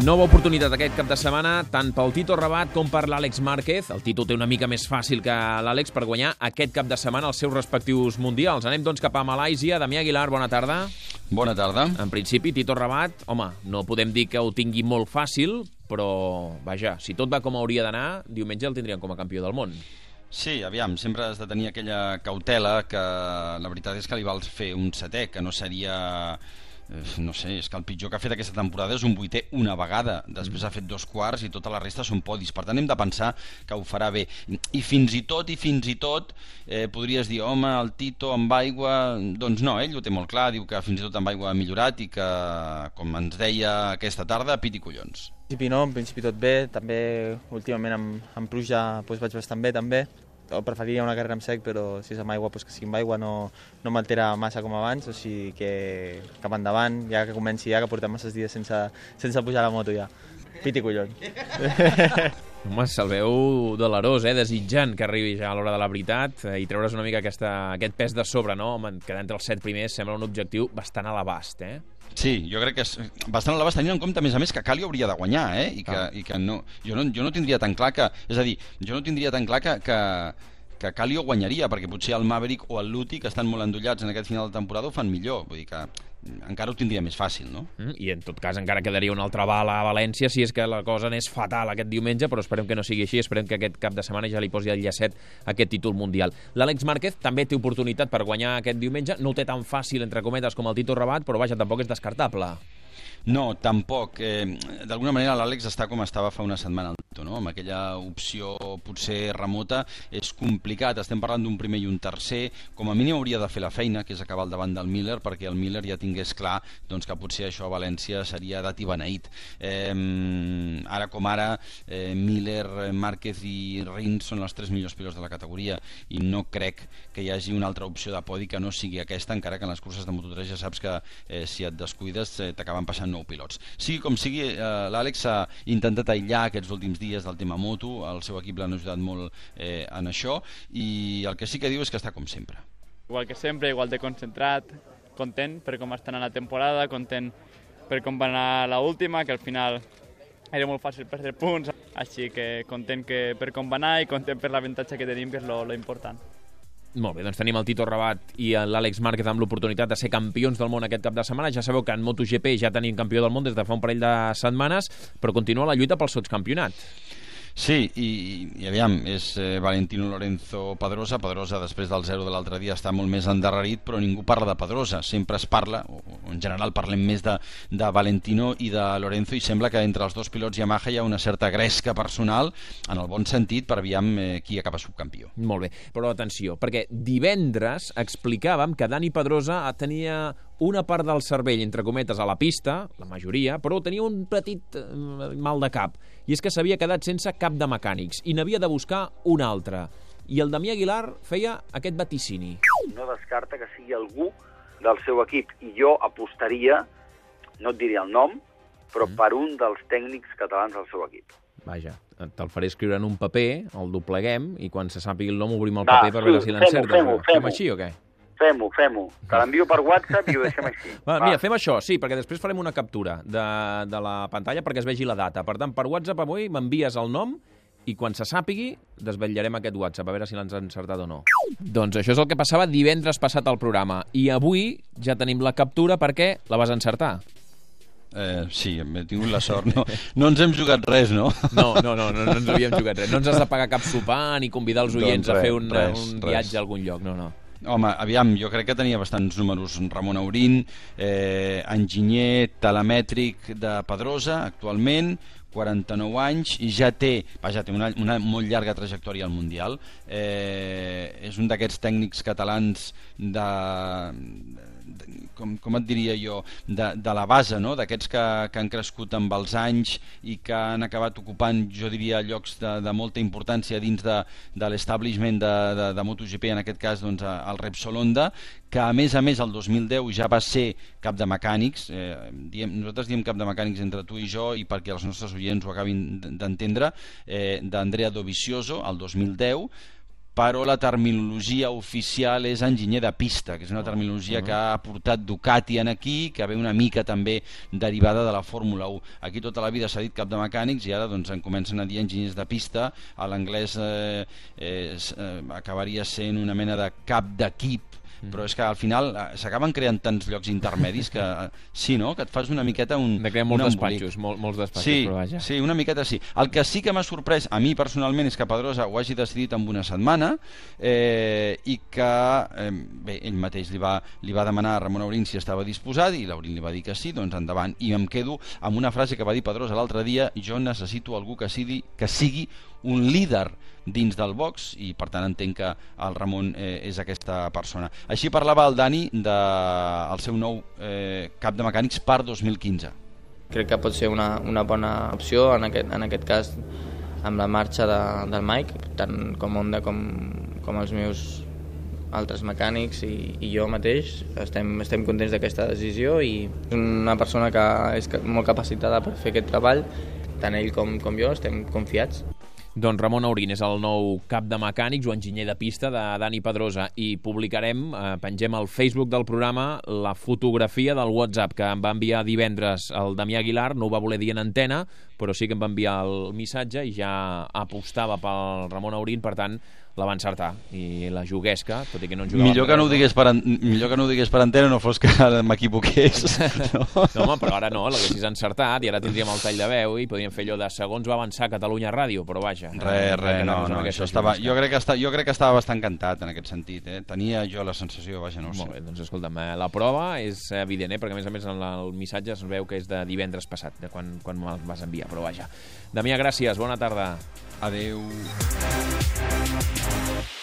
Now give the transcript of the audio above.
Nova oportunitat aquest cap de setmana, tant pel Tito Rabat com per l'Àlex Márquez. El Tito té una mica més fàcil que l'Àlex per guanyar aquest cap de setmana els seus respectius mundials. Anem doncs cap a Malàisia. Damià Aguilar, bona tarda. Bona tarda. En principi, Tito Rabat, home, no podem dir que ho tingui molt fàcil, però, vaja, si tot va com hauria d'anar, diumenge el tindrien com a campió del món. Sí, aviam, sempre has de tenir aquella cautela que la veritat és que li vals fer un setè, que no seria no sé, és que el pitjor que ha fet aquesta temporada és un vuitè una vegada, després ha fet dos quarts i tota la resta són podis, per tant hem de pensar que ho farà bé, i fins i tot i fins i tot eh, podries dir home, el Tito amb aigua doncs no, ell ho té molt clar, diu que fins i tot amb aigua ha millorat i que com ens deia aquesta tarda, pit i collons. En principi no, en principi tot bé, també últimament amb, amb pluja doncs vaig bastant bé també, preferiria una carrera amb sec, però si és amb aigua, doncs que sigui amb aigua no, no m'altera massa com abans, o sigui que cap endavant, ja que comenci ja, que portem masses dies sense, sense pujar la moto ja. Piti collons. Home, se'l veu dolerós, eh? desitjant que arribi ja a l'hora de la veritat eh? i treure's una mica aquesta, aquest pes de sobre, no? Home, quedar entre els set primers sembla un objectiu bastant a l'abast, eh? Sí, jo crec que és bastant a l'abast tenint en compte, a més a més, que Cali hauria de guanyar, eh? I que, ah. i que no, jo, no, jo no tindria tan clar que... És a dir, jo no tindria tan clar que, que, que Calio guanyaria, perquè potser el Maverick o el Luti, que estan molt endollats en aquest final de temporada, ho fan millor. Vull dir que encara ho tindria més fàcil, no? Mm, I en tot cas encara quedaria una altra bala a València si és que la cosa n'és fatal aquest diumenge, però esperem que no sigui així, esperem que aquest cap de setmana ja li posi el llacet aquest títol mundial. L'Àlex Márquez també té oportunitat per guanyar aquest diumenge, no ho té tan fàcil, entre cometes, com el Tito Rabat, però vaja, tampoc és descartable. No, tampoc. Eh, D'alguna manera l'Àlex està com estava fa una setmana no? amb aquella opció potser remota és complicat, estem parlant d'un primer i un tercer, com a mínim hauria de fer la feina que és acabar al davant del Miller perquè el Miller ja tingués clar doncs, que potser això a València seria dat i beneït eh, ara com ara eh, Miller, Márquez i Rins són els tres millors pilots de la categoria i no crec que hi hagi una altra opció de podi que no sigui aquesta, encara que en les curses de Moto3 ja saps que eh, si et descuides eh, t'acaben passant nou pilots. Sigui com sigui, eh, l'Àlex ha intentat aïllar aquests últims dies del tema moto, el seu equip l'han ajudat molt eh, en això, i el que sí que diu és que està com sempre. Igual que sempre, igual de concentrat, content per com està anant la temporada, content per com va anar l'última, que al final era molt fàcil perdre punts, així que content que per com va anar i content per l'avantatge que tenim, que és lo, lo important. Molt bé, doncs tenim el Tito Rabat i l'Àlex Márquez amb l'oportunitat de ser campions del món aquest cap de setmana. Ja sabeu que en MotoGP ja tenim campió del món des de fa un parell de setmanes, però continua la lluita pel sotscampionat. Sí, i, i aviam, és eh, Valentino Lorenzo Pedrosa. Pedrosa, després del 0 de l'altre dia, està molt més endarrerit, però ningú parla de Pedrosa. Sempre es parla, o, en general parlem més de, de Valentino i de Lorenzo, i sembla que entre els dos pilots Yamaha hi ha una certa gresca personal, en el bon sentit, per aviam eh, qui acaba subcampió. Molt bé, però atenció, perquè divendres explicàvem que Dani Pedrosa tenia una part del cervell, entre cometes, a la pista, la majoria, però tenia un petit eh, mal de cap, i és que s'havia quedat sense cap de mecànics, i n'havia de buscar un altre. I el Damià Aguilar feia aquest vaticini. No descarta que sigui algú del seu equip, i jo apostaria, no et diria el nom, però mm. per un dels tècnics catalans del seu equip. Vaja, te'l faré escriure en un paper, el dobleguem, i quan se sàpigui el nom obrim el Va, paper per sí, veure si l'encerta. Fem-ho, fem-ho. Fem així o què? Fem-ho, fem-ho. Te l'envio per WhatsApp i ho deixem així. Va, Va. Mira, fem això, sí, perquè després farem una captura de, de la pantalla perquè es vegi la data. Per tant, per WhatsApp avui m'envies el nom i quan se sàpigui desvetllarem aquest WhatsApp, a veure si l'han encertat o no. Doncs això és el que passava divendres passat al programa. I avui ja tenim la captura perquè la vas encertar. Eh, sí, hem tingut la sort. No, no ens hem jugat res, no? No, no, no, no, no ens havíem jugat res. No ens has de pagar cap sopar ni convidar els oients doncs res, a fer un, res, un viatge res. a algun lloc, no, no. Home, aviam, jo crec que tenia bastants números Ramon Aurín, eh, enginyer telemètric de Pedrosa, actualment, 49 anys i ja té, vaja, té una, una molt llarga trajectòria al Mundial. Eh, és un d'aquests tècnics catalans de, com, com et diria jo, de, de la base, no? d'aquests que, que han crescut amb els anys i que han acabat ocupant, jo diria, llocs de, de molta importància dins de, de l'establishment de, de, de MotoGP, en aquest cas doncs, el Repsol Honda, que a més a més el 2010 ja va ser cap de mecànics, eh, diem, nosaltres diem cap de mecànics entre tu i jo i perquè els nostres oients ho acabin d'entendre, eh, d'Andrea Dovizioso, el 2010, però la terminologia oficial és enginyer de pista, que és una terminologia que ha portat Ducati en aquí, que ve una mica també derivada de la Fórmula 1. Aquí tota la vida s'ha dit cap de mecànics i ara doncs en comencen a dir enginyers de pista, a l'anglès eh, eh, eh, acabaria sent una mena de cap d'equip Mm. però és que al final eh, s'acaben creant tants llocs intermedis que eh, sí, no? Que et fas una miqueta un De crear molts despatxos, mol, molts despatxos, Sí, però vaja. sí, una miqueta sí. El que sí que m'ha sorprès a mi personalment és que Pedrosa ho hagi decidit en una setmana eh, i que eh, bé, ell mateix li va, li va demanar a Ramon Aurín si estava disposat i l'Aurín li va dir que sí, doncs endavant. I em quedo amb una frase que va dir Pedrosa l'altre dia, jo necessito algú que sigui, que sigui un líder dins del box i per tant entenc que el Ramon eh, és aquesta persona. Així parlava el Dani del de, el seu nou eh, cap de mecànics per 2015. Crec que pot ser una, una bona opció, en aquest, en aquest cas amb la marxa de, del Mike, tant com Honda com, com els meus altres mecànics i, i jo mateix estem, estem contents d'aquesta decisió i és una persona que és molt capacitada per fer aquest treball tant ell com, com jo estem confiats Doncs Ramon Aurín és el nou cap de mecànics o enginyer de pista de Dani Pedrosa. I publicarem, eh, pengem al Facebook del programa la fotografia del WhatsApp que em va enviar divendres el Damià Aguilar, no ho va voler dir en antena, però sí que em va enviar el missatge i ja apostava pel Ramon Aurín, per tant la va encertar i la juguesca, tot i que no en jugava Millor que, no ho digués per, an- millor que no ho digués per antena no fos que m'equivoqués. No? No, home, però ara no, l'haguessis encertat i ara tindríem el tall de veu i podríem fer allò de segons va avançar Catalunya Ràdio, però vaja. Res, res, no, no, això estava, jo, crec que està, jo crec que estava bastant cantat en aquest sentit, eh? Tenia jo la sensació, vaja, no ho Molt sé. bé, doncs escolta'm, eh, la prova és evident, eh, perquè a més a més en el missatge es veu que és de divendres passat, de quan, quan me'l vas enviar, però vaja. Damià, gràcies, bona tarda. Adeu. Bye.